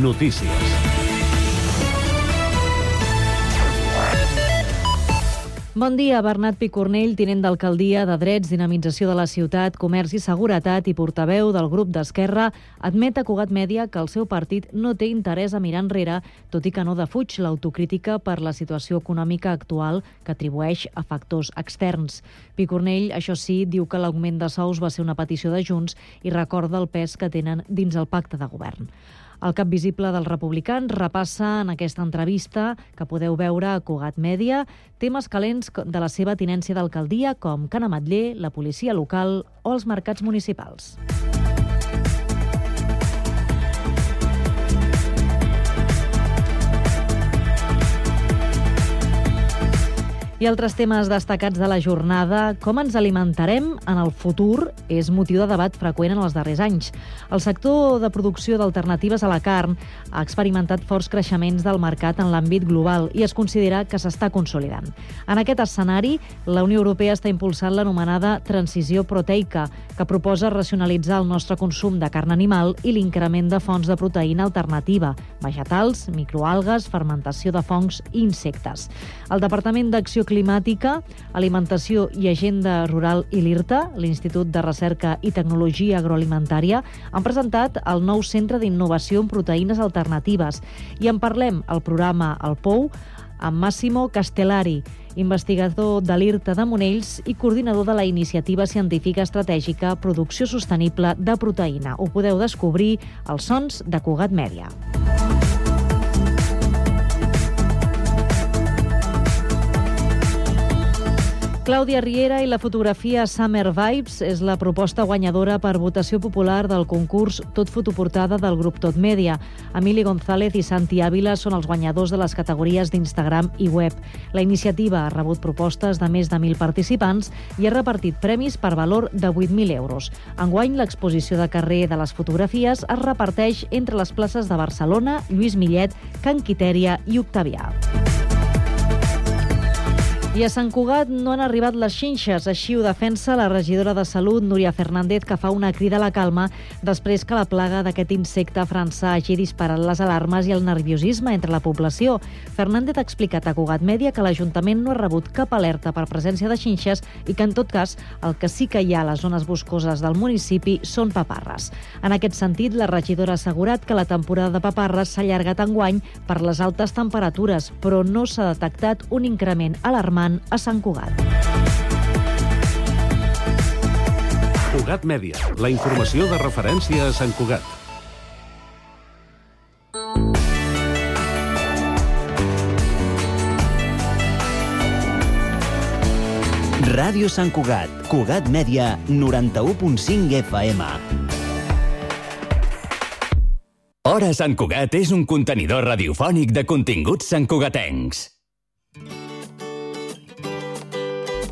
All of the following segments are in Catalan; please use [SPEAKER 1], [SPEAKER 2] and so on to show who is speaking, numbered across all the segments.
[SPEAKER 1] Notícies.
[SPEAKER 2] Bon dia, Bernat Picornell, tinent d'alcaldia de Drets, Dinamització de la Ciutat, Comerç i Seguretat i portaveu del grup d'Esquerra, admet a Cugat Mèdia que el seu partit no té interès a mirar enrere, tot i que no defuig l'autocrítica per la situació econòmica actual que atribueix a factors externs. Picornell, això sí, diu que l'augment de sous va ser una petició de Junts i recorda el pes que tenen dins el pacte de govern. El cap visible dels republicans repassa en aquesta entrevista, que podeu veure a Cugat Mèdia, temes calents de la seva tinència d'alcaldia, com Can Ametller, la policia local o els mercats municipals. I altres temes destacats de la jornada, com ens alimentarem en el futur, és motiu de debat freqüent en els darrers anys. El sector de producció d'alternatives a la carn ha experimentat forts creixements del mercat en l'àmbit global i es considera que s'està consolidant. En aquest escenari, la Unió Europea està impulsant l'anomenada transició proteica, que proposa racionalitzar el nostre consum de carn animal i l'increment de fonts de proteïna alternativa, vegetals, microalgues, fermentació de fongs i insectes. El Departament d'Acció Climàtica, Alimentació i Agenda Rural i l'IRTA, l'Institut de Recerca i Tecnologia Agroalimentària, han presentat el nou Centre d'Innovació en Proteïnes Alternatives i en parlem al programa El POU amb Massimo Castellari, investigador de l'IRTA de Monells i coordinador de la Iniciativa Científica Estratègica Producció Sostenible de Proteïna. Ho podeu descobrir als sons de Cugat Mèdia. Clàudia Riera i la fotografia Summer Vibes és la proposta guanyadora per votació popular del concurs Tot Fotoportada del grup Tot Mèdia. Emili González i Santi Ávila són els guanyadors de les categories d'Instagram i web. La iniciativa ha rebut propostes de més de 1.000 participants i ha repartit premis per valor de 8.000 euros. Enguany, l'exposició de carrer de les fotografies es reparteix entre les places de Barcelona, Lluís Millet, Can Quitèria i Octavià. I a Sant Cugat no han arribat les xinxes, així ho defensa la regidora de Salut, Núria Fernández, que fa una crida a la calma després que la plaga d'aquest insecte francà hagi disparat les alarmes i el nerviosisme entre la població. Fernández ha explicat a Cugat Mèdia que l'Ajuntament no ha rebut cap alerta per presència de xinxes i que, en tot cas, el que sí que hi ha a les zones boscoses del municipi són paparres. En aquest sentit, la regidora ha assegurat que la temporada de paparres s'ha allargat enguany per les altes temperatures, però no s'ha detectat un increment alarmant a Sant Cugat.
[SPEAKER 1] Cugat Mèdia, la informació de referència a Sant Cugat.
[SPEAKER 3] Ràdio Sant Cugat, Cugat Mèdia, 91.5 FM.
[SPEAKER 4] Hora Sant Cugat és un contenidor radiofònic de continguts santcugatencs.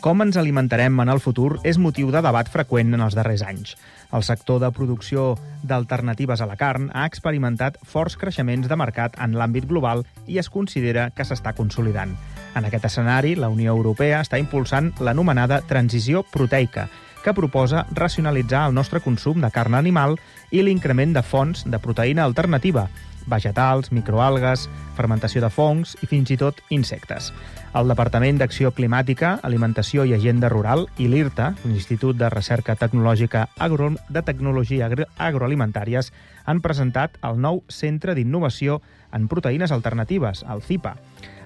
[SPEAKER 5] Com ens alimentarem en el futur és motiu de debat freqüent en els darrers anys. El sector de producció d'alternatives a la carn ha experimentat forts creixements de mercat en l'àmbit global i es considera que s'està consolidant. En aquest escenari, la Unió Europea està impulsant l'anomenada transició proteica, que proposa racionalitzar el nostre consum de carn animal i l'increment de fonts de proteïna alternativa, vegetals, microalgues, fermentació de fongs i fins i tot insectes. El Departament d'Acció Climàtica, Alimentació i Agenda Rural i l'IRTA, l'Institut de Recerca Tecnològica Agro de Tecnologia Agro Agroalimentàries, han presentat el nou Centre d'Innovació en Proteïnes Alternatives, el CIPA.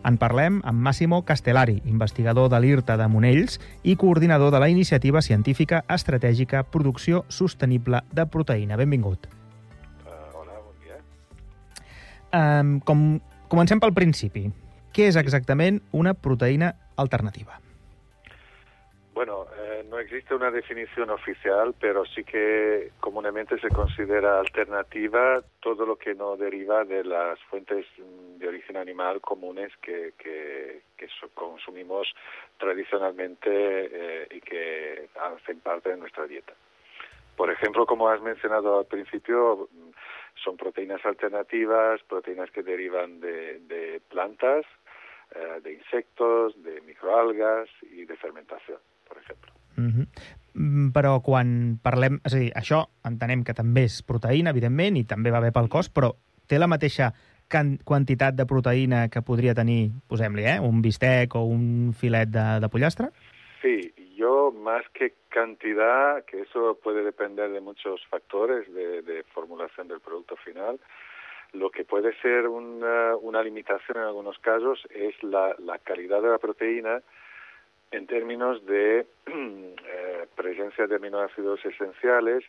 [SPEAKER 5] En parlem amb Massimo Castellari, investigador de l'IRTA de Monells i coordinador de la Iniciativa Científica Estratègica Producció Sostenible de Proteïna. Benvingut. Um, com, comencem pel principi. Què és exactament una proteïna alternativa?
[SPEAKER 6] Bueno, eh, no existe una definición oficial, pero sí que comúnmente se considera alternativa todo lo que no deriva de las fuentes de origen animal comunes que, que, que consumimos tradicionalmente eh, y que hacen parte de nuestra dieta. Por ejemplo, como has mencionado al principio, son proteínas alternativas, proteínas que derivan de, de plantas, eh, de insectos, de microalgas i de fermentació, per exemple.
[SPEAKER 5] Mm -hmm. Però quan parlem... És a dir, això entenem que també és proteïna, evidentment, i també va bé pel cos, però té la mateixa quantitat de proteïna que podria tenir, posem-li, eh, un bistec o un filet de, de pollastre?
[SPEAKER 6] Sí, yo más que cantidad, que eso puede depender de muchos factores de, de formulación del producto final, Lo que puede ser una, limitación en algunos casos es la, la, calidad de la proteína en términos de eh, presencia de aminoácidos esenciales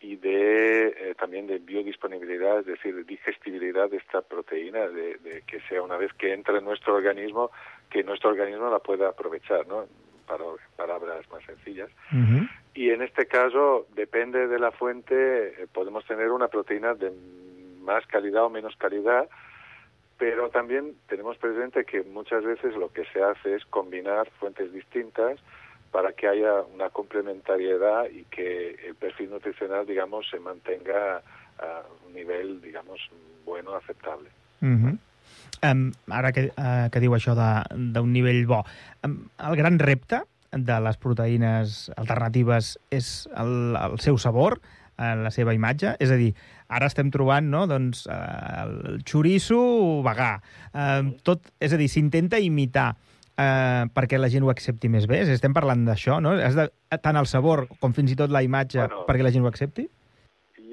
[SPEAKER 6] y de eh, también de biodisponibilidad, es decir, de digestibilidad de esta proteína, de, de, que sea una vez que entra en nuestro organismo, que nuestro organismo la pueda aprovechar, ¿no? Para palabras más sencillas.
[SPEAKER 5] Uh -huh.
[SPEAKER 6] Y en este caso, depende de la fuente, eh, podemos tener una proteína de más calidad o menos calidad, pero también tenemos presente que muchas veces lo que se hace es combinar fuentes distintas para que haya una complementariedad y que el perfil nutricional, digamos, se mantenga a un nivel, digamos, bueno, aceptable.
[SPEAKER 5] Uh -huh. Um, ara que, uh, que diu això d'un nivell bo, um, el gran repte de les proteïnes alternatives és el, el seu sabor, en la seva imatge? És a dir, ara estem trobant no, doncs, eh, el xoriço vegà. Eh, tot, és a dir, s'intenta imitar eh, perquè la gent ho accepti més bé? Estem parlant d'això, no? Has de, tant el sabor com fins i tot la imatge bueno, perquè la gent ho accepti?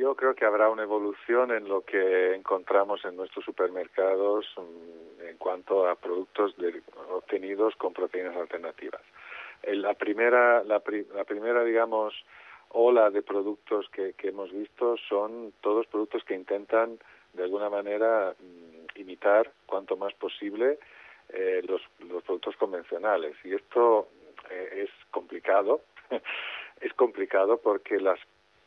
[SPEAKER 6] Yo creo que habrá una evolución en lo que encontramos en nuestros supermercados mm, en cuanto a productos de, obtenidos con proteínas alternativas. La primera, la, pri, la primera digamos, ola de productos que, que hemos visto son todos productos que intentan de alguna manera mm, imitar cuanto más posible eh, los, los productos convencionales. Y esto eh, es complicado, es complicado porque las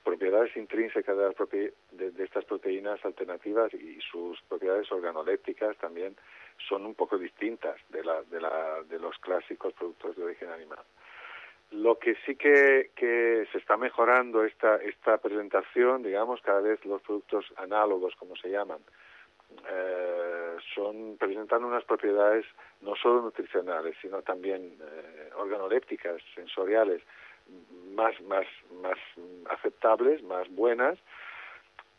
[SPEAKER 6] propiedades intrínsecas de, las propi de, estas proteínas alternativas y sus propiedades organolépticas también son un poco distintas de, la, de, la, de los clásicos productos de origen animal. Lo que sí que, que se está mejorando esta, esta presentación, digamos, cada vez los productos análogos, como se llaman, eh, son presentan unas propiedades no solo nutricionales, sino también eh, organolépticas, sensoriales, más, más, más aceptables, más buenas,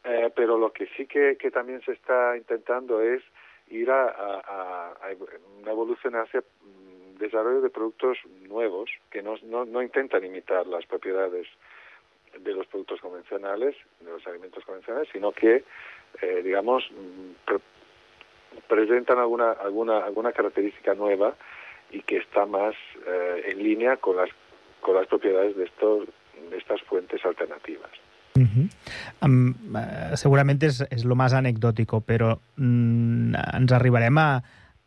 [SPEAKER 6] eh, pero lo que sí que, que también se está intentando es ir a, a, una evolución hacia desarrollo de productos nuevos que no, no, no intentan imitar las propiedades de los productos convencionales, de los alimentos convencionales, sino que, eh, digamos, pre presentan alguna, alguna, alguna característica nueva y que está más eh, en línea con las, con las propiedades de, estos, de estas fuentes alternativas.
[SPEAKER 5] Uh -huh. um, uh, segurament és, és lo més anecdòtico, però mm, ens arribarem a,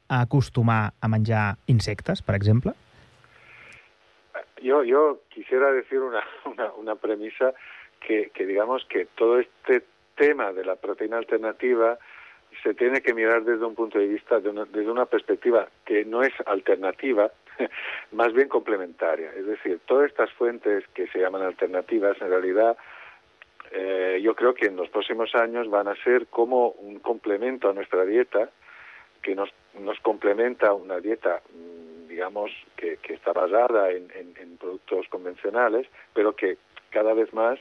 [SPEAKER 5] a acostumar a menjar insectes, per exemple?
[SPEAKER 6] Yo, yo quisiera decir una, una, una premisa que, que digamos que todo este tema de la proteína alternativa se tiene que mirar desde un punto de vista, de una, desde una perspectiva que no es alternativa, más bien complementaria. Es decir, todas estas fuentes que se llaman alternativas, en realidad, eh, yo creo que en los próximos años van a ser como un complemento a nuestra dieta que nos, nos complementa una dieta, mm, digamos, que, está basada en, productos convencionales, pero que cada vez más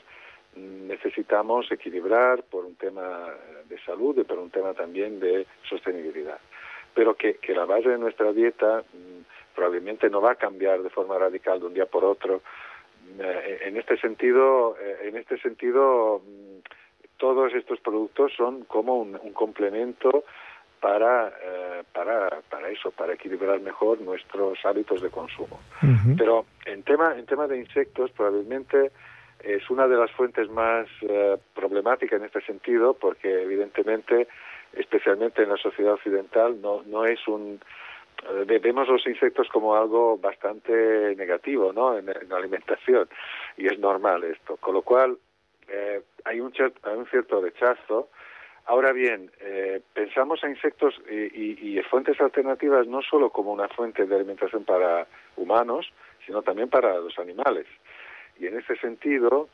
[SPEAKER 6] mm, necesitamos equilibrar por un tema de salud y por un tema también de sostenibilidad. Pero que, la base de nuestra dieta mmm, probablemente no va a cambiar de forma radical de un día por otro. Eh, en este sentido, eh, en este sentido, mmm, todos estos productos son como un, un complemento para, eh, para, para eso, para equilibrar mejor nuestros hábitos de consumo.
[SPEAKER 5] Uh -huh.
[SPEAKER 6] Pero en tema, en tema de insectos, probablemente es una de las fuentes más eh, problemáticas en este sentido, porque evidentemente, especialmente en la sociedad occidental, no, no es un vemos los insectos como algo bastante negativo ¿no? en, la alimentación y es normal esto. Con lo cual eh, hay, un hay un cierto rechazo. Ahora bien, eh, pensamos a insectos y, y, fuentes alternativas no solo como una fuente de alimentación para humanos, sino también para los animales. Y en ese sentido,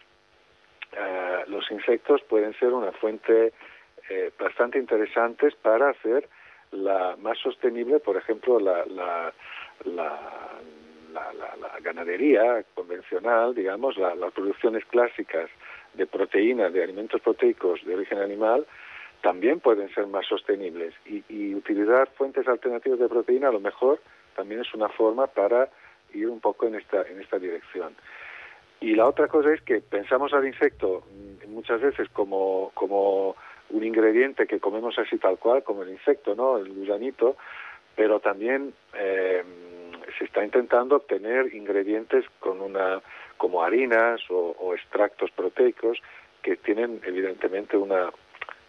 [SPEAKER 6] los insectos pueden ser una fuente bastante interesante para hacer la más sostenible, por ejemplo, la, la, la, la ganadería convencional, digamos, las producciones clásicas de proteínas, de alimentos proteicos de origen animal, también pueden ser más sostenibles. Y, y, utilizar fuentes alternativas de proteína a lo mejor también es una forma para ir un poco en esta, en esta dirección. Y la otra cosa es que pensamos al insecto mm, muchas veces como, como un ingrediente que comemos así tal cual, como el insecto, ¿no? El gusanito, pero también eh, se está intentando obtener ingredientes con una, como harinas o, extractos proteicos que tienen evidentemente una,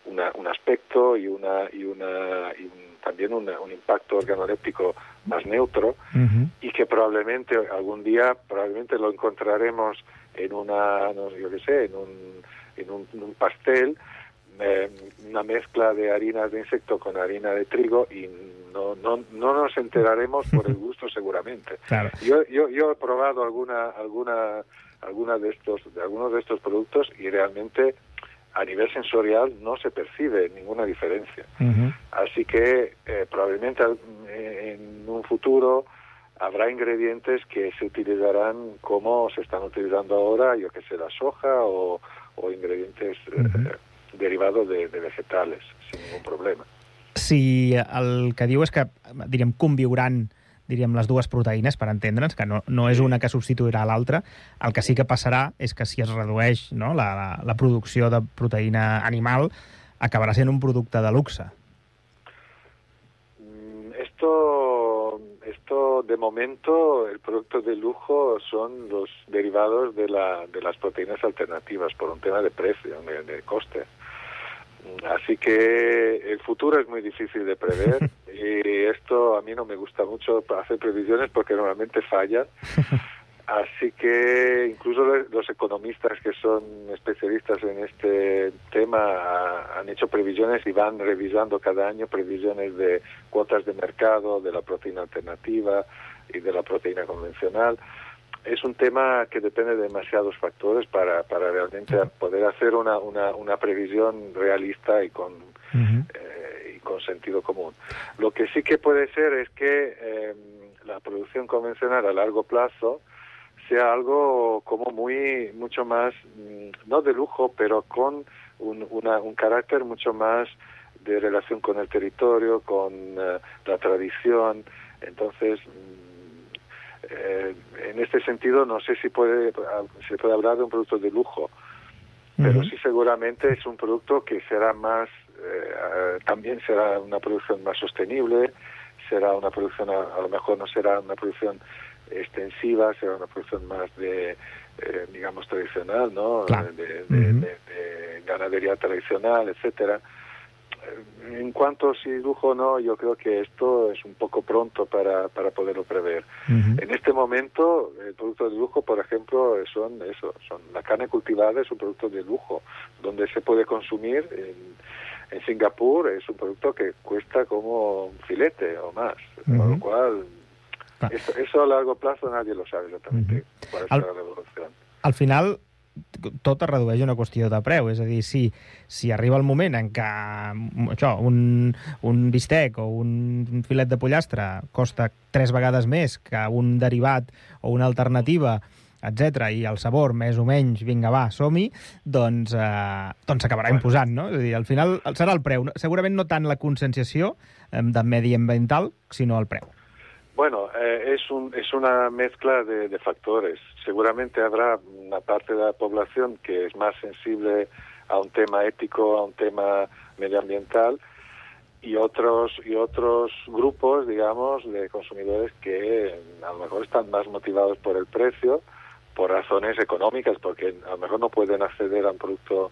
[SPEAKER 6] un aspecto y una y una y también un impacto organoléptico más neutro y que probablemente algún día probablemente lo encontraremos en una no, yo qué sé en un en un pastel eh, una mezcla de harinas de insecto con harina de trigo y no, no, no nos enteraremos por el gusto seguramente. Yo, yo, yo he probado alguna, alguna, alguna de estos, de algunos de estos productos y realmente a nivel sensorial no se percibe ninguna diferencia. Así que eh, probablemente eh, en un futuro habrá ingredientes que se utilizarán como se están utilizando ahora, yo que sé, la soja o, o ingredientes derivado de, de vegetales, sin ningún problema.
[SPEAKER 5] Si el que diu és que, diríem, conviuran diríem, les dues proteïnes, per entendre'ns, que no, no és una que substituirà l'altra. El que sí que passarà és que si es redueix no, la, la, la producció de proteïna animal, acabarà sent un producte de luxe.
[SPEAKER 6] Mm, esto esto de momento el producto de lujo son los derivados de, la, de las proteínas alternativas por un tema de precio, de, de coste. Así que el futuro es muy difícil de prever y esto a mí no me gusta mucho hacer previsiones porque normalmente fallan. Así que incluso los economistas que son especialistas en este tema han hecho previsiones y van revisando cada año previsiones de cuotas de mercado, de la proteína alternativa y de la proteína convencional. Es un tema que depende de demasiados factores para, para realmente poder hacer una, una, una previsión realista y con, eh, y con sentido común. Lo que sí que puede ser es que eh, la producción convencional a largo plazo sea algo como muy, mucho más, mm, no de lujo, pero con un, una, un carácter mucho más de relación con el territorio, con uh, la tradición. Entonces, mm, eh, en este sentido, no sé si puede, se puede hablar de un producto de lujo, pero sí seguramente es un producto que será más, eh, también será una producción más sostenible, será una producción, a, a, lo mejor no será una producción extensiva, será una producción más de, eh, digamos, tradicional, ¿no? De, de, ganadería tradicional, etcétera. En cuanto a si lujo o no, yo creo que esto es un poco pronto para, para poderlo prever. En este momento, el producto de lujo, por ejemplo, son eso, son la carne cultivada es un producto de lujo, donde se puede consumir en, en Singapur es un producto que cuesta como un filete o más, con lo cual eso, eso a largo plazo nadie lo sabe exactamente. Uh -huh. Cuál es al, la.
[SPEAKER 5] Al final, tot es redueix a una qüestió de preu, és a dir, si, si arriba el moment en què això, un, un bistec o un filet de pollastre costa tres vegades més que un derivat o una alternativa etc i el sabor més o menys, vinga, va, som-hi, doncs eh, doncs s'acabarà bueno. imposant, no? És a dir, al final serà el preu. Segurament no tant la conscienciació eh, de mediambiental, sinó el preu.
[SPEAKER 6] Bueno, eh, es, un, es una mezcla de, de, factores. Seguramente habrá una parte de la población que es más sensible a un tema ético, a un tema medioambiental, y otros y otros grupos, digamos, de consumidores que a lo mejor están más motivados por el precio, por razones económicas, porque a lo mejor no pueden acceder a un producto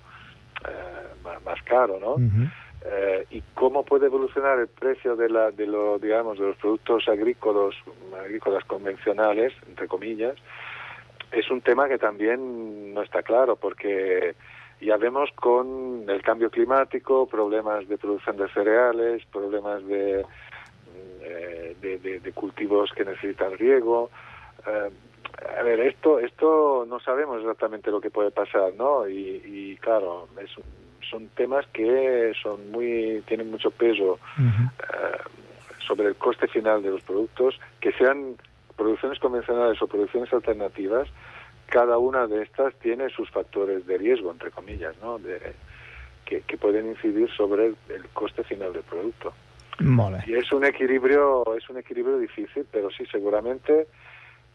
[SPEAKER 6] eh, más, más, caro, ¿no? Uh -huh. eh, y cómo puede evolucionar el precio de la de los digamos de los productos agrícolas agrícolas convencionales entre comillas es un tema que también no está claro porque ya vemos con el cambio climático problemas de producción de cereales problemas de eh, de, de, de, cultivos que necesitan riego eh, a ver esto esto no sabemos exactamente lo que puede pasar no y, y claro es son temas que son muy tienen mucho peso uh -huh. eh, sobre el coste final de los productos, que sean producciones convencionales o producciones alternativas, cada una de estas tiene sus factores de riesgo, entre comillas, ¿no? De, que, que pueden incidir sobre el, el coste final del producto.
[SPEAKER 5] Bé.
[SPEAKER 6] Y es un equilibrio, es un equilibrio difícil, pero sí, seguramente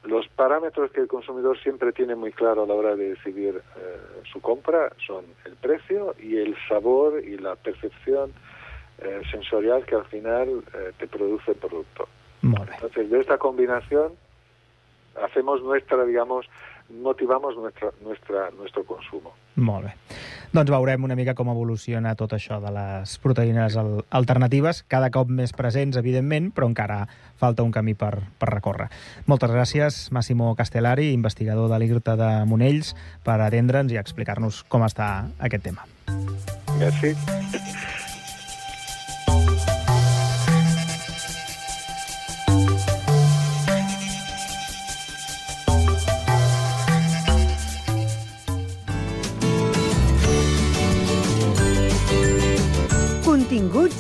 [SPEAKER 6] los parámetros que el consumidor siempre tiene muy claro a la hora de decidir eh, su compra son el precio y el sabor y la percepción eh, sensorial que al final eh, te produce el producto.
[SPEAKER 5] Molt bé.
[SPEAKER 6] Entonces, de esta combinación hacemos nuestra, digamos, motivamos nuestra, nuestra, nuestro consumo.
[SPEAKER 5] Molt bé. Doncs veurem una mica com evoluciona tot això de les proteïnes al alternatives, cada cop més presents, evidentment, però encara falta un camí per, per recórrer. Moltes gràcies, Massimo Castellari, investigador de l'IRTA de Monells, per atendre'ns i explicar-nos com està aquest tema.
[SPEAKER 6] Merci.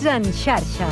[SPEAKER 2] En xarxa.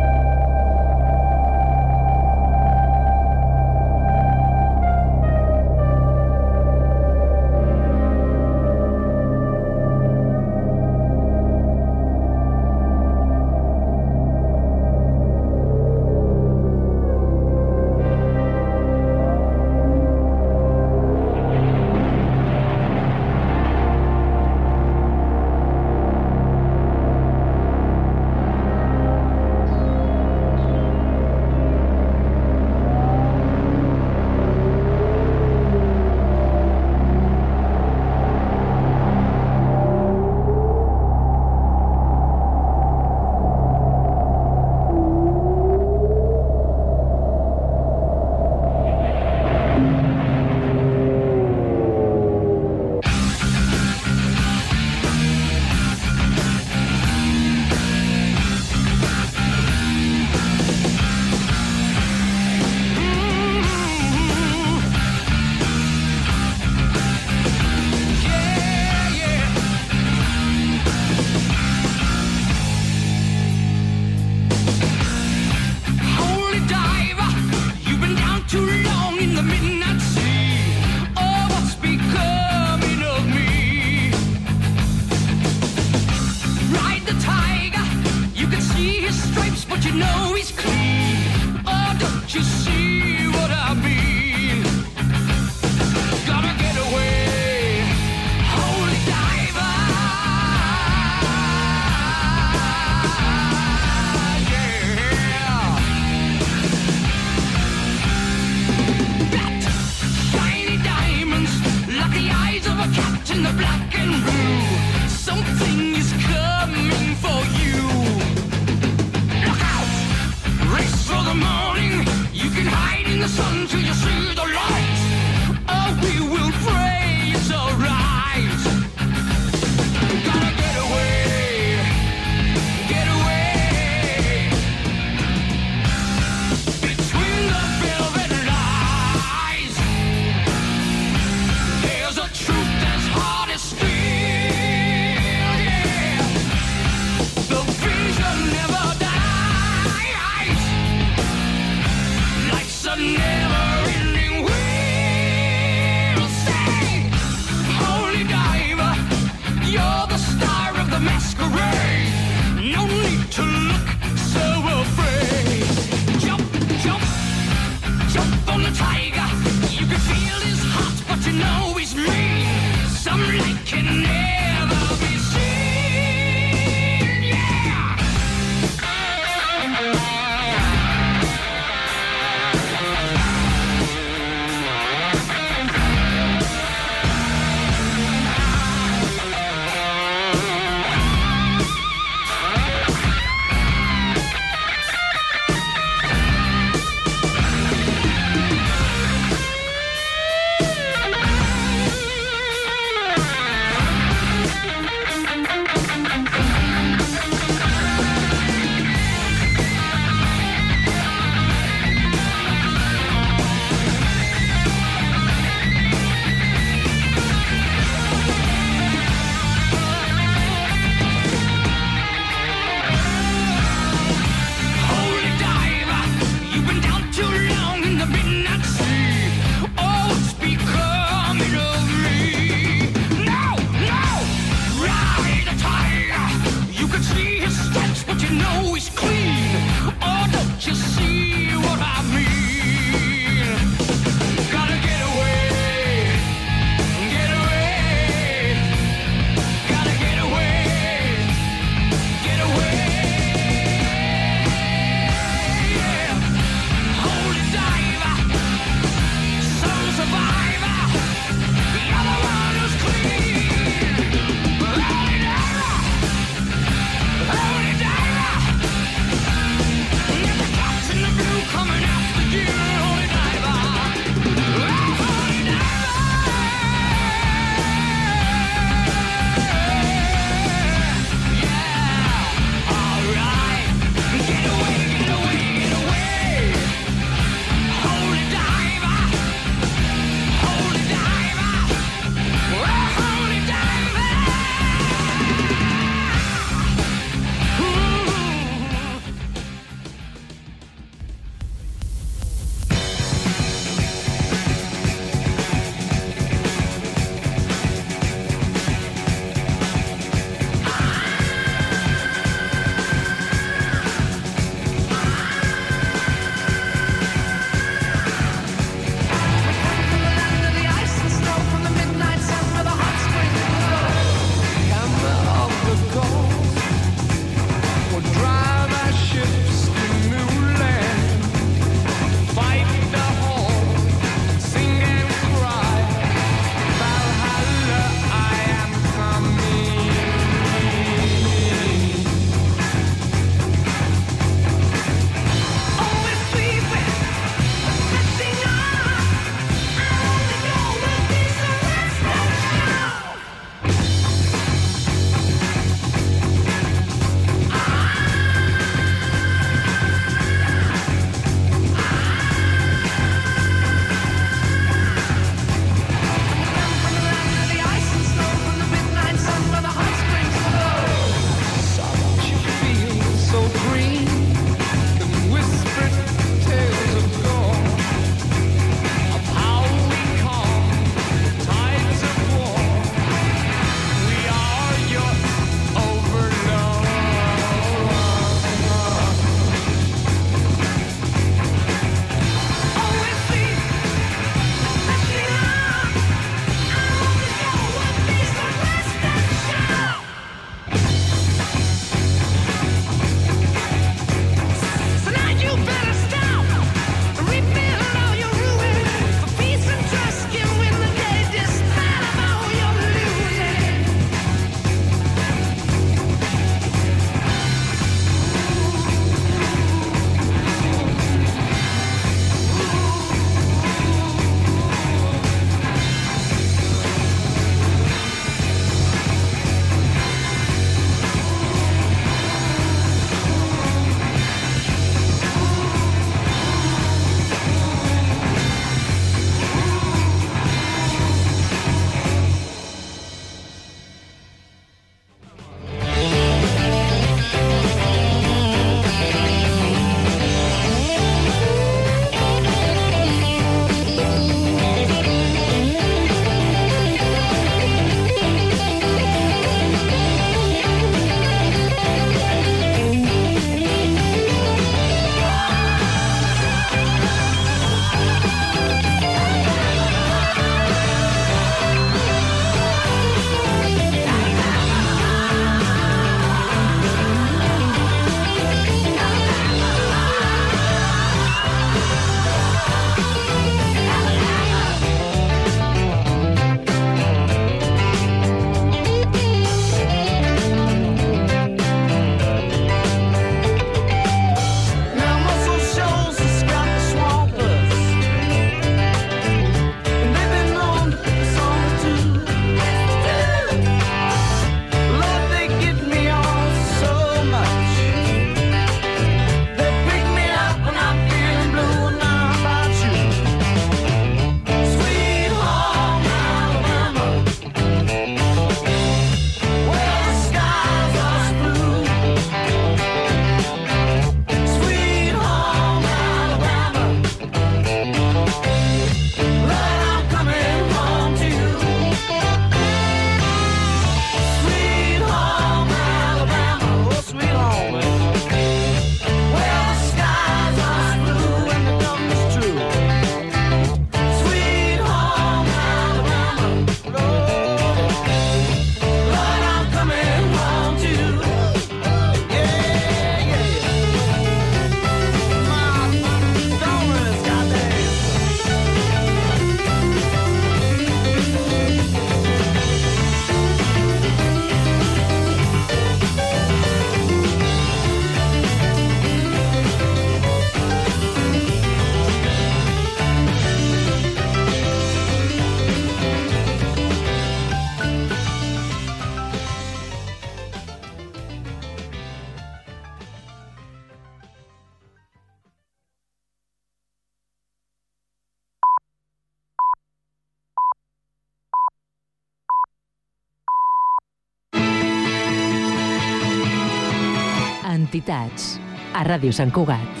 [SPEAKER 7] Entitats, a Ràdio Sant Cugat.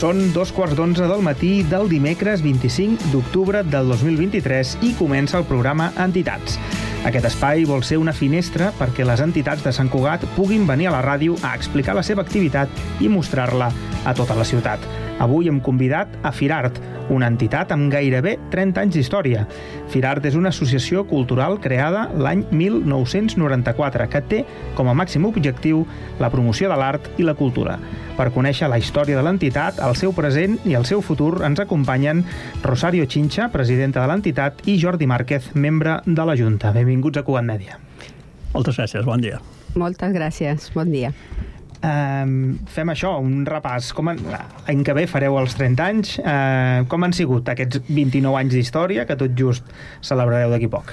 [SPEAKER 5] Són dos quarts d'onze del matí del dimecres 25 d'octubre del 2023 i comença el programa Entitats. Aquest espai vol ser una finestra perquè les entitats de Sant Cugat puguin venir a la ràdio a explicar la seva activitat i mostrar-la a tota la ciutat. Avui hem convidat a Firart, una entitat amb gairebé 30 anys d'història. Firart és una associació cultural creada l'any 1994 que té com a màxim objectiu la promoció de l'art i la cultura. Per conèixer la història de l'entitat, el seu present i el seu futur ens acompanyen Rosario Chincha, presidenta de l'entitat, i Jordi Márquez, membre de la Junta. Benvinguts a Cugat Mèdia.
[SPEAKER 8] Moltes gràcies, bon dia.
[SPEAKER 9] Moltes gràcies, bon dia.
[SPEAKER 5] Um, fem això, un repàs. Com en- L'any que ve fareu els 30 anys. Uh, com han sigut aquests 29 anys d'història que tot just celebrareu d'aquí poc?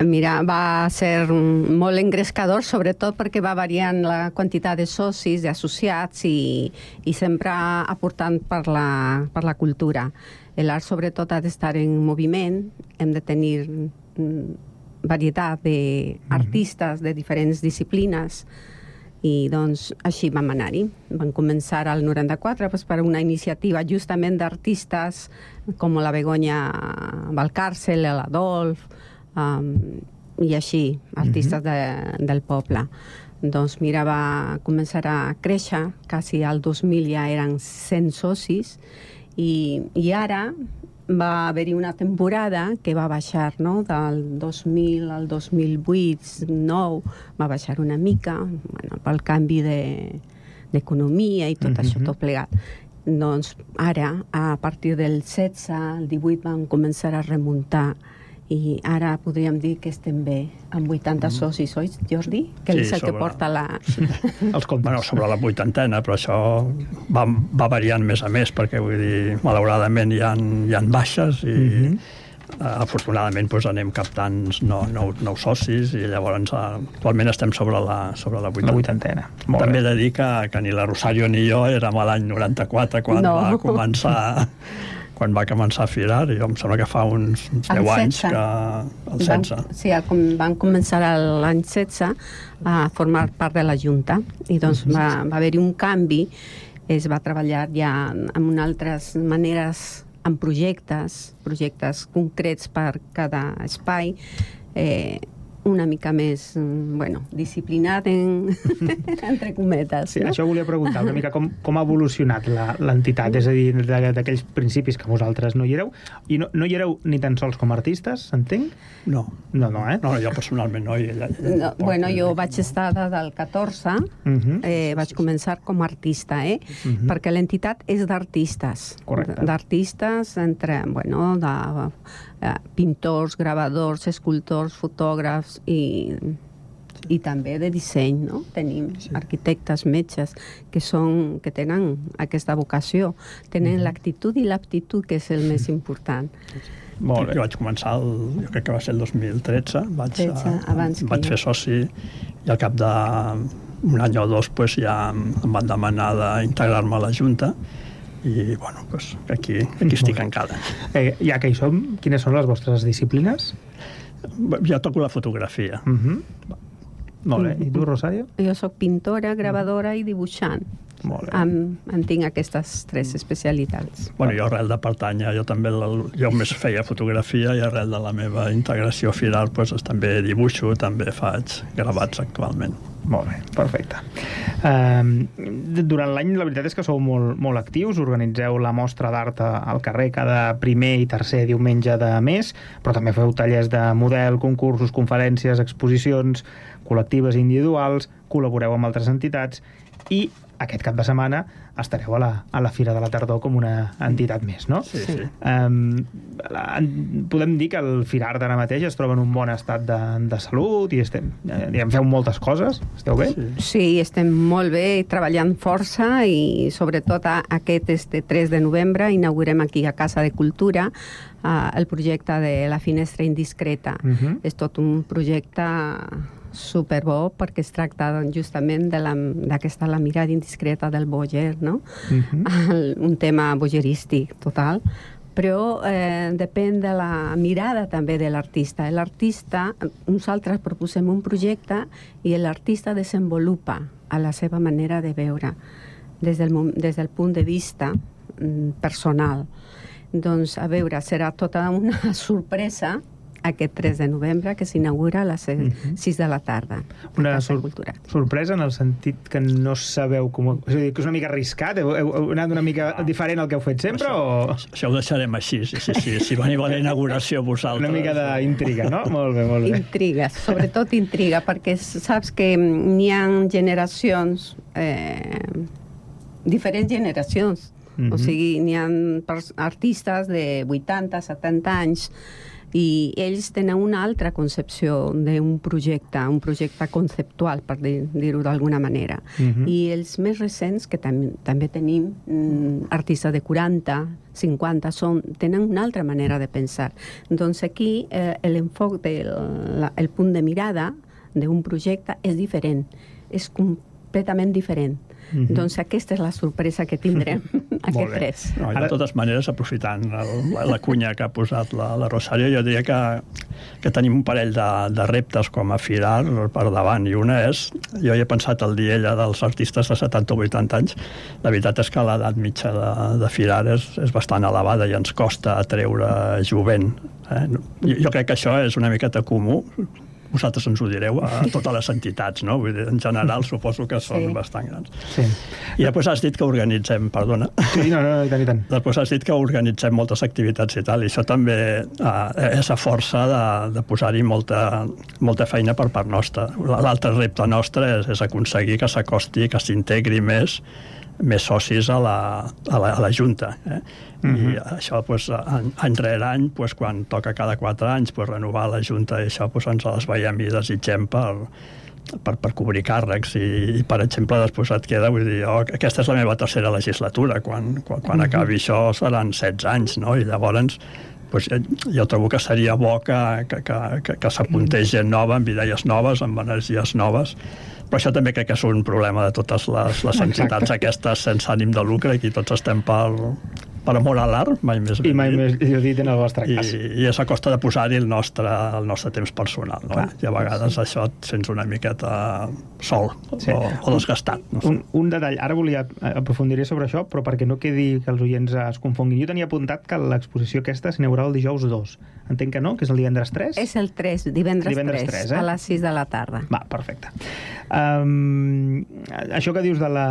[SPEAKER 9] Mira, va ser mm, molt engrescador, sobretot perquè va variant la quantitat de socis, d'associats i, i sempre aportant per la, per la cultura. L'art sobretot ha d'estar en moviment, hem de tenir mm, varietat d'artistes de diferents disciplines i doncs així vam anar-hi. Vam començar al 94 pues, per una iniciativa justament d'artistes com la Begoña Valcàrcel, l'Adolf, um, i així, artistes de, del poble. Doncs mira, va començar a créixer, quasi al 2000 ja eren 100 socis, i, i ara va haver-hi una temporada que va baixar, no? Del 2000 al 2008, 9, va baixar una mica, bueno, pel canvi de- d'economia i tot això, tot plegat. Doncs ara, a partir del 16, el 18, van començar a remuntar i ara podríem dir que estem bé, amb 80 socis, oi, Jordi? Que
[SPEAKER 8] Sí,
[SPEAKER 9] és el que
[SPEAKER 8] sobre-
[SPEAKER 9] porta la...
[SPEAKER 5] Els comptes.
[SPEAKER 8] Bueno, sobre la vuitantena, però això va, va variant més a més, perquè vull dir, malauradament hi ha, hi ha baixes i mm -hmm. afortunadament doncs, anem captant nou, nou, nou socis i llavors eh, actualment estem sobre la, sobre la
[SPEAKER 5] La
[SPEAKER 8] vuitantena.
[SPEAKER 5] vuitantena. Molt
[SPEAKER 8] També he de dir que, que ni la Rosario ni jo érem a l'any 94 quan
[SPEAKER 9] No.
[SPEAKER 8] va començar quan va començar a firar, jo em sembla que fa uns, uns
[SPEAKER 9] El
[SPEAKER 8] 10 anys
[SPEAKER 9] 16.
[SPEAKER 8] que... El
[SPEAKER 9] Van,
[SPEAKER 8] 16.
[SPEAKER 9] sí, el com- van començar l'any 16 a formar part de la Junta i doncs va, va haver-hi un canvi es va treballar ja amb altres maneres amb projectes, projectes concrets per cada espai, eh, una mica més, mm, bueno, disciplinat en, entre cometes.
[SPEAKER 5] Sí,
[SPEAKER 9] no?
[SPEAKER 5] això volia preguntar una mica com, com ha evolucionat la- l'entitat, és a dir, de- d'aquells principis que vosaltres no hi éreu, i no, no hi éreu ni tan sols com a artistes, entenc?
[SPEAKER 8] No.
[SPEAKER 5] No, no, eh?
[SPEAKER 8] No, jo personalment no. I ella, ella
[SPEAKER 9] No, bueno, jo vaig estar des del 14,
[SPEAKER 5] Mhm.
[SPEAKER 9] eh, vaig començar com a artista, eh?
[SPEAKER 5] Mhm.
[SPEAKER 9] perquè l'entitat és d'artistes.
[SPEAKER 5] Correcte.
[SPEAKER 9] D'artistes entre, bueno, de eh, pintors, gravadors, escultors, fotògrafs i i també de disseny, no? Tenim sí. arquitectes, metges, que, són, que tenen aquesta vocació, tenen
[SPEAKER 5] Mhm.
[SPEAKER 9] l'actitud i l'aptitud, que és el més important.
[SPEAKER 5] Molt bé.
[SPEAKER 8] Jo vaig començar, el, jo crec que va ser el 2013, vaig,
[SPEAKER 9] 13,
[SPEAKER 8] eh,
[SPEAKER 9] abans que
[SPEAKER 8] vaig fer soci i al cap d'un any o dos pues, ja em van demanar d'integrar-me a la Junta i bueno, pues, aquí, aquí estic encara.
[SPEAKER 5] Eh, ja que hi som, quines són les vostres disciplines?
[SPEAKER 8] Jo toco la fotografia.
[SPEAKER 5] Uh -huh. Molt bé. I tu, Rosario?
[SPEAKER 9] Jo sóc pintora, gravadora i dibuixant.
[SPEAKER 5] Molt bé.
[SPEAKER 9] Em, em tinc aquestes tres especialitats.
[SPEAKER 8] Bueno, jo arrel de pertànyer, jo també la, jo més feia fotografia i arrel de la meva integració final pues, també dibuixo, també faig gravats actualment.
[SPEAKER 5] Molt bé, perfecte. Um, durant l'any, la veritat és que sou molt, molt actius, organitzeu la mostra d'art a- al carrer cada primer i tercer diumenge de mes, però també feu tallers de model, concursos, conferències, exposicions, col·lectives i individuals, col·laboreu amb altres entitats i aquest cap de setmana estareu a la, a la Fira de la Tardor com una entitat més, no?
[SPEAKER 8] Sí, sí.
[SPEAKER 5] Um, la, en- podem dir que el Firart ara mateix es troba en un bon estat de, de salut i estem, eh, diguem, feu moltes coses, esteu bé?
[SPEAKER 8] Sí.
[SPEAKER 9] Sí, estem molt bé, treballant força i sobretot a, aquest este 3 de novembre inaugurem aquí a Casa de Cultura uh, el projecte de la finestra indiscreta.
[SPEAKER 5] Mhm.
[SPEAKER 9] És tot un projecte superbo perquè es tracta doncs, justament de la- d'aquesta la, la mirada indiscreta del boger, no?
[SPEAKER 5] Mhm.
[SPEAKER 9] el, un tema bogerístic total, però eh, depèn de la mirada també de l'artista. L'artista, nosaltres proposem un projecte i l'artista desenvolupa a la seva manera de veure des del, des del punt de vista mm, personal. Doncs, a veure, serà tota una sorpresa aquest 3 de novembre que s'inaugura a les 6 de la tarda.
[SPEAKER 5] Una sor
[SPEAKER 9] Cultura.
[SPEAKER 5] sorpresa en el sentit que no sabeu com... És a dir, que és una mica arriscat? Heu, heu, anat una mica diferent al que heu fet sempre o
[SPEAKER 8] Això ho deixarem així, sí, sí, sí. Si veniu a la inauguració vosaltres...
[SPEAKER 5] una mica d'intriga, no? molt bé, molt bé.
[SPEAKER 9] Intriga, sobretot intriga, perquè saps que mm, n'hi ha generacions, eh, diferents generacions.
[SPEAKER 5] Mhm.
[SPEAKER 9] O sigui, n'hi ha artistes de 80, 70 anys i ells tenen una altra concepció d'un projecte, un projecte conceptual, per dir- dir-ho d'alguna manera.
[SPEAKER 5] Mhm.
[SPEAKER 9] I els més recents, que tam també tenim mm, artistes de 40, 50, són, tenen una altra manera de pensar. Doncs aquí eh, l'enfoc del la, el punt de mirada d'un projecte és diferent, és completament diferent.
[SPEAKER 5] Mhm.
[SPEAKER 9] Doncs aquesta és la sorpresa que tindrem aquest. 3.
[SPEAKER 8] No,
[SPEAKER 5] Ara-
[SPEAKER 8] de totes maneres, aprofitant el, la, la cunya que ha posat la, la Rosario, jo diria que, que tenim un parell de, de reptes com a Firar per davant, i una és, jo hi he pensat el dia ella dels artistes de 70 o 80 anys, la veritat és que l'edat mitja de, de Firar és, és bastant elevada i ens costa atreure jovent. Eh? Jo, jo crec que això és una miqueta comú, vosaltres ens ho direu a totes les entitats, no? Vull dir, en general suposo que són
[SPEAKER 9] Sí.
[SPEAKER 8] bastant grans.
[SPEAKER 5] Sí.
[SPEAKER 8] I després has dit que organitzem, perdona,
[SPEAKER 5] sí, no, no, i tant, i tant.
[SPEAKER 8] Després has dit que organitzem moltes activitats i tal, i això també eh, és a força de, de posar-hi molta, molta feina per part nostra. L'altre repte nostre és, és aconseguir que s'acosti, que s'integri més més socis a la, a la, a la Junta. Eh? I això, pues, any, any rere any, pues, quan toca cada quatre anys, pues, renovar la Junta i això pues, ens les veiem i desitgem per, per, per cobrir càrrecs. I, i per exemple després et queda vull dir, oh, aquesta és la meva tercera legislatura. Quan, quan, quan acabi això seran 16 anys no? i llavors pues, eh, jo trobo que seria bo que, que, que, que, que s'apuntés gent nova amb idees noves, amb energies noves. Però això també crec que és un problema de totes les, les entitats aquestes sense ànim de lucre i tots estem per, per amor a l'art, mai més
[SPEAKER 5] I mai
[SPEAKER 8] dit.
[SPEAKER 5] més jo dit en el vostre
[SPEAKER 8] I,
[SPEAKER 5] cas.
[SPEAKER 8] i és a costa de posar-hi el nostre, el nostre temps personal, no?
[SPEAKER 5] Clar.
[SPEAKER 8] I a vegades això et sents una miqueta sol
[SPEAKER 5] Sí.
[SPEAKER 8] o, o desgastat. No sé.
[SPEAKER 5] Un, un detall, ara volia aprofundiré sobre això, però perquè no quedi que els oients es confonguin. Jo tenia apuntat que l'exposició aquesta s'inaugurava el dijous 2. Entenc que no, que és el divendres 3?
[SPEAKER 9] És el 3, divendres,
[SPEAKER 5] Divendres
[SPEAKER 9] 3,
[SPEAKER 5] 3, eh?
[SPEAKER 9] a les 6 de la tarda.
[SPEAKER 5] Va, perfecte. Um, això que dius de la,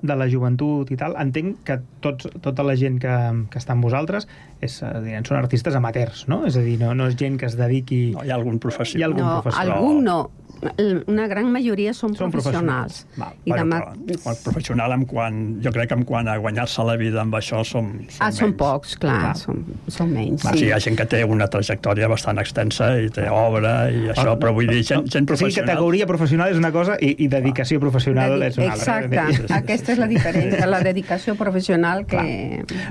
[SPEAKER 5] de la joventut i tal, entenc que tots, tota la gent que, que està amb vosaltres és, eh, direm, són artistes amateurs, no? És a dir, no, no és gent que es dediqui...
[SPEAKER 8] No, hi ha algun
[SPEAKER 5] Hi ha
[SPEAKER 8] professional.
[SPEAKER 5] algun
[SPEAKER 9] no,
[SPEAKER 5] professional.
[SPEAKER 9] algun no. Una gran majoria són,
[SPEAKER 5] Són
[SPEAKER 9] professionals.
[SPEAKER 5] Val,
[SPEAKER 9] I
[SPEAKER 8] Bueno,
[SPEAKER 9] demà...
[SPEAKER 8] però, quan professional, en quan, jo crec que en quant a guanyar-se la vida amb això som, som
[SPEAKER 9] Ah, són
[SPEAKER 8] menys.
[SPEAKER 9] pocs, clar,
[SPEAKER 5] Clar.
[SPEAKER 9] Són, són menys.
[SPEAKER 8] Va, sí. hi ha gent que té una trajectòria bastant extensa i té obra i això, però vull dir, gent, gent
[SPEAKER 5] sigui,
[SPEAKER 8] professional...
[SPEAKER 5] categoria professional és una cosa i, i dedicació professional
[SPEAKER 9] Dedi-
[SPEAKER 5] és una altra.
[SPEAKER 9] Exacte, aquesta és la diferència, la dedicació professional que...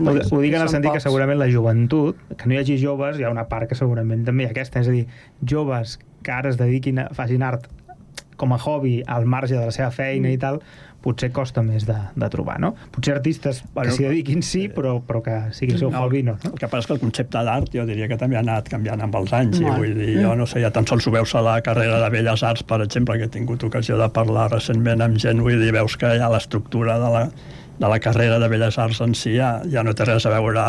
[SPEAKER 5] Ho, ho dic en el
[SPEAKER 9] són
[SPEAKER 5] sentit que
[SPEAKER 9] pocs.
[SPEAKER 5] segurament la joventut, que no hi hagi joves, hi ha una part que segurament també hi ha aquesta, és a dir, joves que ara es dediquin a, facin art com a hobby al marge de la seva feina
[SPEAKER 9] Mm.
[SPEAKER 5] i tal, potser costa més de, de trobar, no? Potser artistes
[SPEAKER 8] Bueno,
[SPEAKER 5] s'hi dediquin sí, però, però que sigui el seu
[SPEAKER 8] No,
[SPEAKER 5] hobby no. no?
[SPEAKER 8] El que passa és que el concepte d'art jo diria que també ha anat canviant amb els anys. I
[SPEAKER 9] Molt.
[SPEAKER 8] vull dir, jo no sé, ja tan sols ho veus a la carrera de Belles Arts, per exemple, que he tingut ocasió de parlar recentment amb gent, vull dir, veus que ja l'estructura de la, de la carrera de Belles Arts en si ja, ja no té res a veure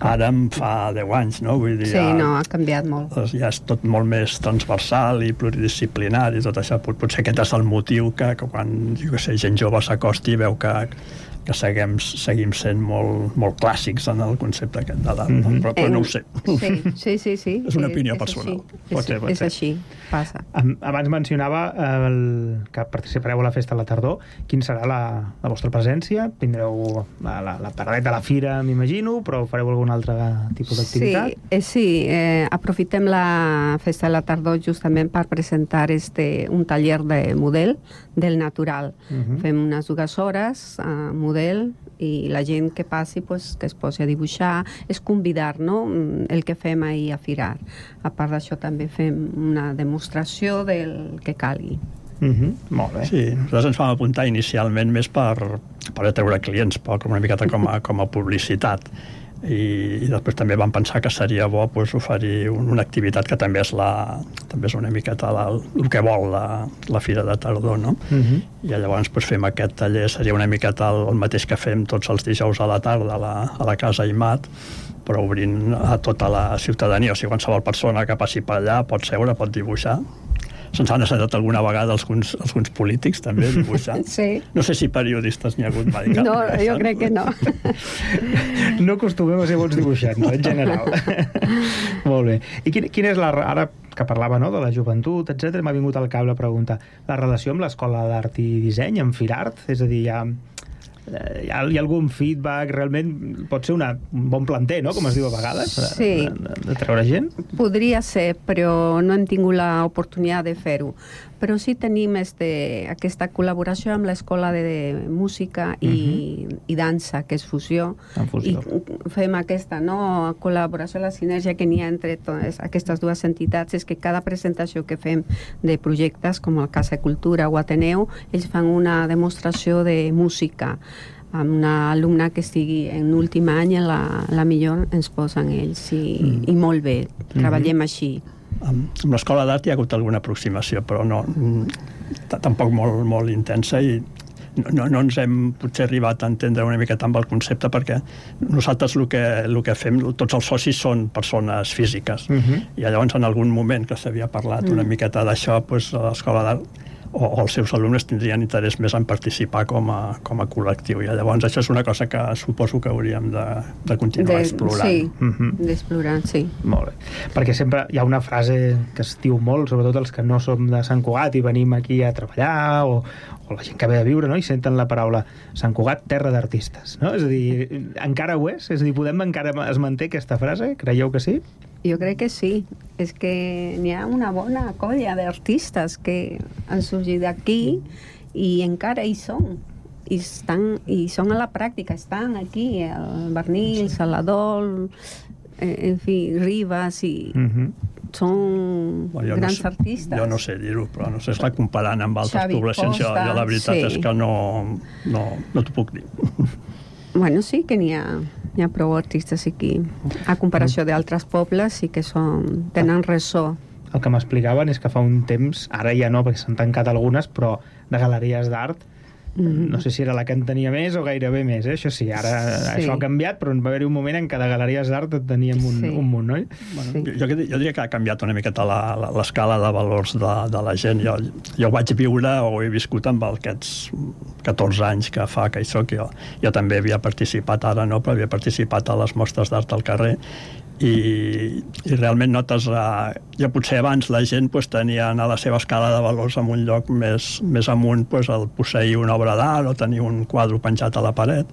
[SPEAKER 8] ara fa 10 anys, no? Vull dir,
[SPEAKER 9] Sí,
[SPEAKER 8] ja,
[SPEAKER 9] no, ha canviat molt.
[SPEAKER 8] doncs ja és tot molt més transversal i pluridisciplinari i tot això. Pot- Potser aquest és el motiu que, que quan jo que sé, gent jove s'acosti i veu que, que seguim, seguim sent molt, molt clàssics en el concepte aquest de l'art, no? però, però no ho sé.
[SPEAKER 9] Sí, sí, sí. sí.
[SPEAKER 8] És una opinió
[SPEAKER 9] és
[SPEAKER 8] personal.
[SPEAKER 9] Així.
[SPEAKER 5] Pot
[SPEAKER 9] és,
[SPEAKER 5] ser, pot
[SPEAKER 9] és
[SPEAKER 5] ser.
[SPEAKER 9] així, passa.
[SPEAKER 5] Abans mencionava eh, el, que participareu a la festa a la tardor. Quin serà la, la vostra presència? Tindreu la, la, la paradeta a la fira, m'imagino, però fareu algun altre tipus d'activitat?
[SPEAKER 9] Sí, eh, sí eh, aprofitem la festa de la tardor justament per presentar este, un taller de model del natural.
[SPEAKER 5] Mhm.
[SPEAKER 9] Fem unes dues hores a model i la gent que passi pues, que es posi a dibuixar, és convidar no? Mm, el que fem ahir a Firar. A part d'això també fem una demostració del que calgui.
[SPEAKER 5] Mm -hmm. Molt bé.
[SPEAKER 8] Sí, nosaltres ens vam apuntar inicialment més per, per atreure clients, per, com una miqueta com a, com a publicitat. I, i després també vam pensar que seria bo pues, oferir un, una activitat que també és, la, també és una miqueta la, el que vol la, la Fira de Tardor, no?
[SPEAKER 5] Mm -hmm.
[SPEAKER 8] I llavors pues, fem aquest taller, seria una miqueta el, el mateix que fem tots els dijous a la tarda a la, a la Casa Imat, però obrint a tota la ciutadania, o sigui, qualsevol persona que passi per allà pot seure, pot dibuixar. Se'ns han assentat alguna vegada alguns, alguns polítics, també, dibuixant.
[SPEAKER 9] Sí.
[SPEAKER 8] No sé si periodistes n'hi ha hagut mai. cap
[SPEAKER 9] No, jo crec que no.
[SPEAKER 5] No acostumem a ser bons dibuixants, no, en general. Molt bé. I quin, quina és la... Ara que parlava no, de la joventut, etc m'ha vingut al cap la pregunta. La relació amb l'Escola d'Art i Disseny, amb Firart? És a dir, hi ha, hi ha, hi ha algun feedback? Realment pot ser una, un bon planter, no?, com es diu a vegades, de,
[SPEAKER 9] Sí.
[SPEAKER 5] de, de treure gent?
[SPEAKER 9] Podria ser, però no hem tingut l'oportunitat de fer-ho. Però sí tenim este, aquesta col·laboració amb l'Escola de, de Música i, i Dansa, que és fusió.
[SPEAKER 5] En fusió.
[SPEAKER 9] I fem aquesta no, col·laboració, la sinergia que n'hi ha entre totes aquestes dues entitats és que cada presentació que fem de projectes, com el Casa Cultura o Ateneu, ells fan una demostració de música amb una alumna que estigui en últim any, la, la millor ens posen ells i, mm. i molt bé, treballem així.
[SPEAKER 8] Amb, amb l'escola d'art hi ha hagut alguna aproximació, però no, mm, tampoc molt, molt intensa i no, no, ens hem potser arribat a entendre una miqueta amb el concepte perquè nosaltres el que, el que fem, tots els socis són persones físiques
[SPEAKER 5] Uh -huh.
[SPEAKER 8] i llavors en algun moment que s'havia parlat una miqueta d'això, doncs, a l'escola d'art o, o els seus alumnes tindrien interès més en participar com a, com a col·lectiu i llavors això és una cosa que suposo que hauríem de, de continuar explorant.
[SPEAKER 9] Sí,
[SPEAKER 5] Mhm.
[SPEAKER 9] d'explorar, sí.
[SPEAKER 5] Molt bé. Perquè sempre hi ha una frase que es diu molt, sobretot els que no som de Sant Cugat i venim aquí a treballar, o, o la gent que ve a viure, no?, i senten la paraula Sant Cugat, terra d'artistes, no? És a dir, encara ho és? És a dir, podem encara es manté aquesta frase? Creieu que sí?
[SPEAKER 9] Jo crec que sí. És que n'hi ha una bona colla d'artistes que han sorgit d'aquí i encara hi són. I, estan, I són a la pràctica, estan aquí, el Bernil, Saladol, eh, en fi, Ribas, i
[SPEAKER 5] Mm -hmm.
[SPEAKER 9] són
[SPEAKER 8] Bueno, jo no
[SPEAKER 9] grans
[SPEAKER 8] sé,
[SPEAKER 9] artistes.
[SPEAKER 8] Jo no sé dir-ho, però no sé, esclar, comparant amb altres
[SPEAKER 9] Xavi
[SPEAKER 8] poblacions, jo,
[SPEAKER 9] Costa,
[SPEAKER 8] jo la veritat
[SPEAKER 9] sí.
[SPEAKER 8] és que no, no, no t'ho puc dir.
[SPEAKER 9] Bueno, sí que n'hi ha, n'hi ha prou artistes aquí. A comparació d'altres pobles, sí que són, tenen ressò.
[SPEAKER 5] El que m'explicaven és que fa un temps, ara ja no, perquè s'han tancat algunes, però de galeries d'art,
[SPEAKER 9] Mhm.
[SPEAKER 5] no sé si era la que en tenia més o gairebé més, eh? això sí, ara
[SPEAKER 9] Sí.
[SPEAKER 5] això ha canviat, però va haver-hi un moment en què de galeries d'art en teníem un,
[SPEAKER 9] Sí.
[SPEAKER 5] un munt, oi?
[SPEAKER 8] Bueno,
[SPEAKER 9] Sí.
[SPEAKER 8] jo, jo, jo diria que ha canviat una miqueta la- la- l'escala de valors de, de la gent. Jo, jo vaig viure o he viscut amb aquests 14 anys que fa que hi soc. Jo, jo també havia participat, ara no, però havia participat a les mostres d'art al carrer i, i realment notes eh, jo potser abans la gent pues, tenia a la seva escala de valors en un lloc més, més amunt pues, el posseir una obra d'art o tenir un quadre penjat a la paret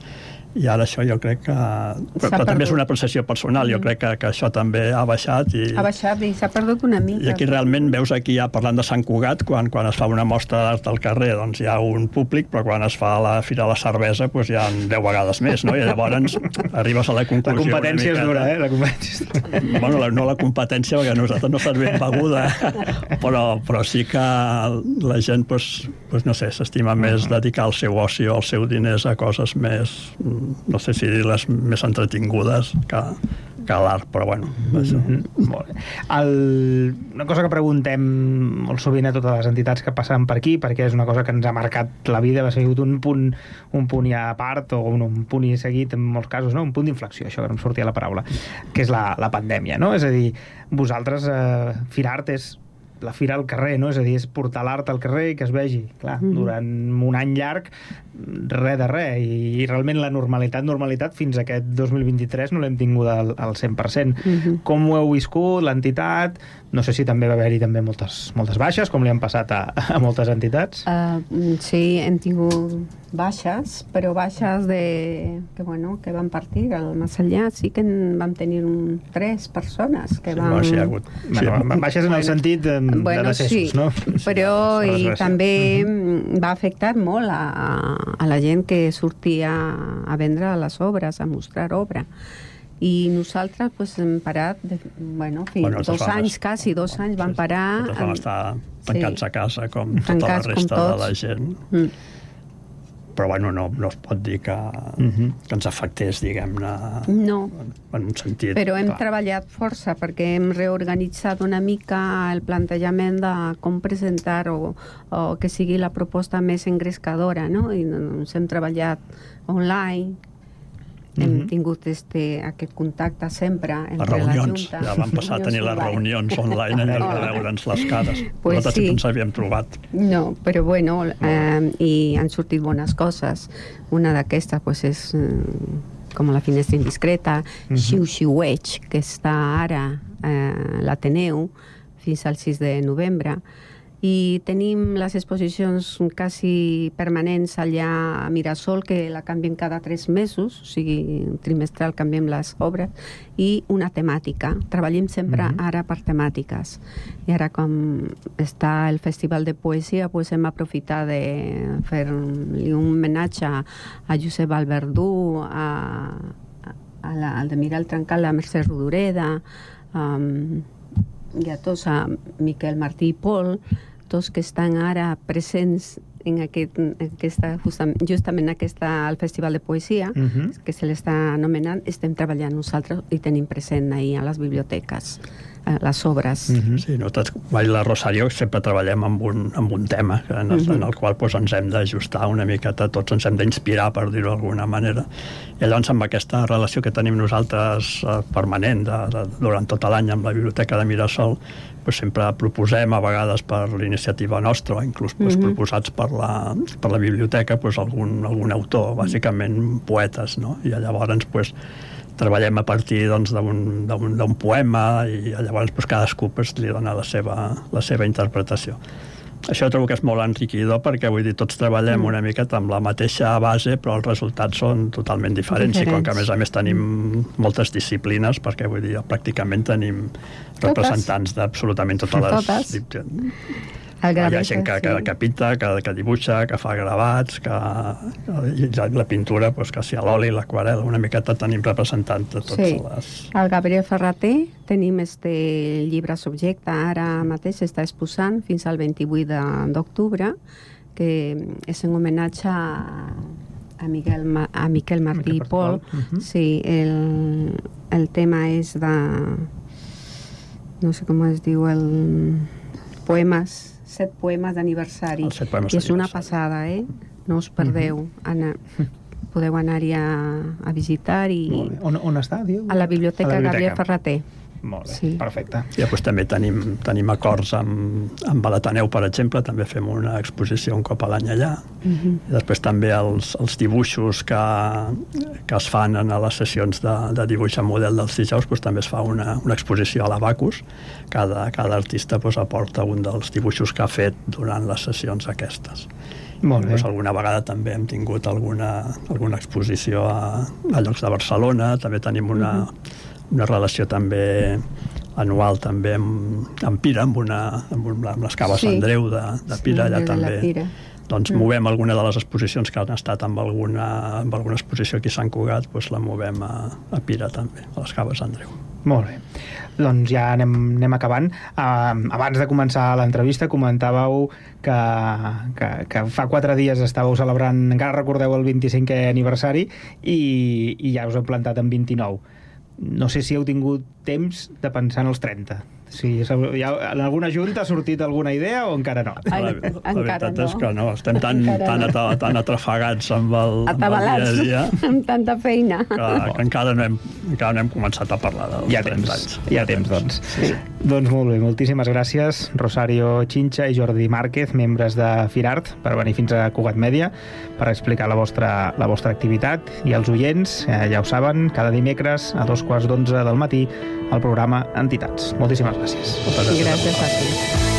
[SPEAKER 8] i ara això jo crec que... Però, però també és una apreciació personal, jo crec que, que això també ha baixat i,
[SPEAKER 9] Ha baixat i s'ha perdut una mica.
[SPEAKER 8] i aquí realment veus aquí ja parlant de Sant Cugat, quan, quan es fa una mostra d'art al carrer doncs hi ha un públic, però quan es fa la Fira de la Cervesa doncs hi ha 10 vegades més, no? I llavors arribes a la
[SPEAKER 5] La
[SPEAKER 8] conclusió...
[SPEAKER 5] competència és
[SPEAKER 8] una
[SPEAKER 5] dura, eh? La competència és dura.
[SPEAKER 8] Bueno, la, no la competència, perquè nosaltres no servim beguda, però, però sí que la gent, doncs, doncs no sé, s'estima més dedicar el seu oci o els seus diners a coses més, mm, no sé si dir-les més entretingudes que, que l'art, però bueno, això.
[SPEAKER 5] Mm, molt bé. El, una cosa que preguntem molt sovint a totes les entitats que passen per aquí, perquè és una cosa que ens ha marcat la vida, va ser un punt, un punt ja a part, o un, un punt i seguit en molts casos, no? un punt d'inflexió, això que no em sortia la paraula, que és la, la pandèmia, no? És a dir, vosaltres, eh, Firart és la fira al carrer, no? És a dir, és portar l'art al carrer i que es vegi. Clar,
[SPEAKER 9] Mhm.
[SPEAKER 5] durant un any llarg, res de res. I, I realment la normalitat, normalitat, fins aquest 2023 no l'hem tingut al, al 100%.
[SPEAKER 9] Mhm.
[SPEAKER 5] Com ho heu viscut, l'entitat? No sé si també va haver-hi també moltes, moltes baixes, com li han passat a, a moltes entitats.
[SPEAKER 9] Uh, sí, hem tingut baixes, però baixes de, que, bueno, que van partir al més enllà. Sí que en vam tenir un, tres persones que
[SPEAKER 8] Sí,
[SPEAKER 9] van...
[SPEAKER 8] bueno, sí, ha hagut.
[SPEAKER 5] Bueno,
[SPEAKER 8] sí,
[SPEAKER 5] baixes en el sentit de, de decessos,
[SPEAKER 9] sí,
[SPEAKER 5] no?
[SPEAKER 9] Però
[SPEAKER 5] Sí,
[SPEAKER 9] i també mm, va afectar molt a, a la gent que sortia a vendre les obres, a mostrar obra. I nosaltres pues, hem parat, de, bueno, fi,
[SPEAKER 8] Bueno,
[SPEAKER 9] dos
[SPEAKER 8] vam
[SPEAKER 9] anys, quasi dos anys vam parar.
[SPEAKER 8] Vam
[SPEAKER 9] amb-
[SPEAKER 8] estar tancats
[SPEAKER 9] sí.
[SPEAKER 8] a casa com tota
[SPEAKER 9] Tancats
[SPEAKER 8] la
[SPEAKER 9] com
[SPEAKER 8] resta de la gent.
[SPEAKER 9] Mm.
[SPEAKER 8] Però bueno, no, no es pot dir que,
[SPEAKER 5] Mhm.
[SPEAKER 8] que ens afectés, diguem-ne,
[SPEAKER 9] No,
[SPEAKER 8] en un sentit...
[SPEAKER 9] però hem
[SPEAKER 8] clar.
[SPEAKER 9] treballat força perquè hem reorganitzat una mica el plantejament de com presentar o, o que sigui la proposta més engrescadora, no? I doncs hem treballat online, hem
[SPEAKER 5] Mhm.
[SPEAKER 9] tingut este, aquest contacte sempre
[SPEAKER 8] Les
[SPEAKER 9] entre la
[SPEAKER 8] reunions,
[SPEAKER 9] Junta.
[SPEAKER 8] ja vam passar a tenir les reunions online en lloc de veure'ns les cares.
[SPEAKER 9] Pues
[SPEAKER 8] Nosaltres
[SPEAKER 9] sí.
[SPEAKER 8] ens havíem trobat.
[SPEAKER 9] No, però bueno, eh, i han sortit bones coses. Una d'aquestes pues, és eh, com la finestra indiscreta,
[SPEAKER 5] Mhm.
[SPEAKER 9] Xiu Xiueig, que està ara eh, l'Ateneu fins al 6 de novembre, i tenim les exposicions quasi permanents allà a Mirasol, que la canviem cada tres mesos, o sigui, trimestral canviem les obres, i una temàtica. Treballem sempre
[SPEAKER 5] Mhm.
[SPEAKER 9] ara per temàtiques. I ara, com està el Festival de Poesia, pues hem aprofitat de fer-li un homenatge a Josep Alberdú, a, a la, al de Miral Trencal, la Mercè Rodoreda, um, i a tots, a Miquel Martí i Pol, tots que estan ara presents en aquest, en aquesta, justam, justament aquesta, al Festival de Poesia,
[SPEAKER 5] Mhm.
[SPEAKER 9] que se l'està anomenant, estem treballant nosaltres i tenim present ahir a les biblioteques eh, les obres.
[SPEAKER 5] Mhm.
[SPEAKER 8] Sí, nosaltres, mai la Rosario, sempre treballem amb un, amb un tema en el,
[SPEAKER 9] Mhm.
[SPEAKER 8] en el qual doncs, ens hem d'ajustar una miqueta, tots ens hem d'inspirar, per dir-ho d'alguna manera. I llavors, amb aquesta relació que tenim nosaltres eh, permanent de, de, durant tot l'any amb la Biblioteca de Mirasol, doncs, sempre proposem, a vegades per l'iniciativa nostra, o inclús doncs,
[SPEAKER 9] Mhm.
[SPEAKER 8] proposats per la, per la biblioteca, doncs, algun, algun autor, bàsicament poetes, no? I llavors doncs, treballem a partir doncs, d'un doncs, poema i llavors doncs, cadascú doncs, li dona la seva, la seva interpretació. Això trobo que és molt enriquidor perquè vull dir, tots treballem
[SPEAKER 9] Mm.
[SPEAKER 8] una miqueta amb la mateixa base però els resultats són totalment diferents, i com que a més a més tenim moltes disciplines perquè vull dir, pràcticament tenim representants d'absolutament totes les...
[SPEAKER 9] Totes.
[SPEAKER 8] Hi ha gent que, que,
[SPEAKER 9] sí.
[SPEAKER 8] que pinta, que, que dibuixa, que fa gravats, que, i la, la pintura, doncs, que si a l'oli, l'aquarel, una miqueta tenim representants de totes
[SPEAKER 9] Sí.
[SPEAKER 8] les...
[SPEAKER 9] El Gabriel Ferrater tenim este llibre subjecte, ara mateix està exposant fins al 28 de- d'octubre, que és en homenatge a, a, Miguel, Ma- a Miquel Martí i
[SPEAKER 5] Miquel
[SPEAKER 9] Pol.
[SPEAKER 5] Pol, mhm.
[SPEAKER 9] Sí, el, el tema és de... no sé com es diu, el poemes, set poemes d'aniversari. És una passada, eh? No us perdeu. Anar, podeu anar-hi a, a visitar i...
[SPEAKER 5] On, on està, diu?
[SPEAKER 9] A la biblioteca,
[SPEAKER 5] A la biblioteca.
[SPEAKER 9] Gabriel Ferrater.
[SPEAKER 5] Molt bé,
[SPEAKER 9] Sí.
[SPEAKER 5] perfecte.
[SPEAKER 8] I després també tenim, tenim acords amb, amb l'Ateneu, per exemple, també fem una exposició un cop a l'any allà.
[SPEAKER 9] Mhm.
[SPEAKER 8] I després també els, els dibuixos que, que es fan en les sessions de, de dibuix amb model dels dijous, doncs, també es fa una, una exposició a l'Abacus. Cada, cada artista doncs, aporta un dels dibuixos que ha fet durant les sessions aquestes.
[SPEAKER 5] Molt bé.
[SPEAKER 8] Doncs alguna vegada també hem tingut alguna, alguna exposició a, a llocs de Barcelona, també tenim una, una relació també anual també amb, amb Pira, amb, una, amb, un, amb les caves
[SPEAKER 9] Sí.
[SPEAKER 8] sí. Andreu de, de Pira, allà
[SPEAKER 9] de la
[SPEAKER 8] també
[SPEAKER 9] Pira.
[SPEAKER 8] doncs
[SPEAKER 9] Mm.
[SPEAKER 8] movem alguna de les exposicions que han estat amb alguna, amb alguna exposició aquí a Sant Cugat, doncs la movem a, a Pira també, a les caves Andreu.
[SPEAKER 5] Molt bé. Doncs ja anem, anem acabant. Uh, abans de començar l'entrevista comentàveu que, que, que fa quatre dies estàveu celebrant, encara recordeu el 25è aniversari i, i ja us heu plantat en 29. No sé si heu tingut temps de pensar en els 30. Si ja, en alguna junta ha sortit alguna idea o encara no?
[SPEAKER 9] Ai,
[SPEAKER 8] la, la
[SPEAKER 9] encara
[SPEAKER 8] veritat
[SPEAKER 9] no.
[SPEAKER 8] és que no, estem tan,
[SPEAKER 9] Encara
[SPEAKER 8] tan,
[SPEAKER 9] no.
[SPEAKER 8] ata, tan atrafegats amb el, amb el dia dia
[SPEAKER 9] amb tanta feina.
[SPEAKER 8] que, que encara, no hem, encara no hem començat a parlar dels
[SPEAKER 5] ha
[SPEAKER 8] 30
[SPEAKER 5] temps,
[SPEAKER 8] anys.
[SPEAKER 5] hi ha temps, doncs.
[SPEAKER 9] Sí.
[SPEAKER 5] Doncs molt bé, moltíssimes gràcies, Rosario Chincha i Jordi Márquez, membres de Firart, per venir fins a Cugat Mèdia, per explicar la vostra, la vostra activitat. I els oients, eh, ja ho saben, cada dimecres a dos quarts d'onze del matí al programa Entitats. Moltíssimes gràcies.
[SPEAKER 8] Moltes gràcies.
[SPEAKER 9] Gràcies a tu.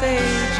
[SPEAKER 10] sage.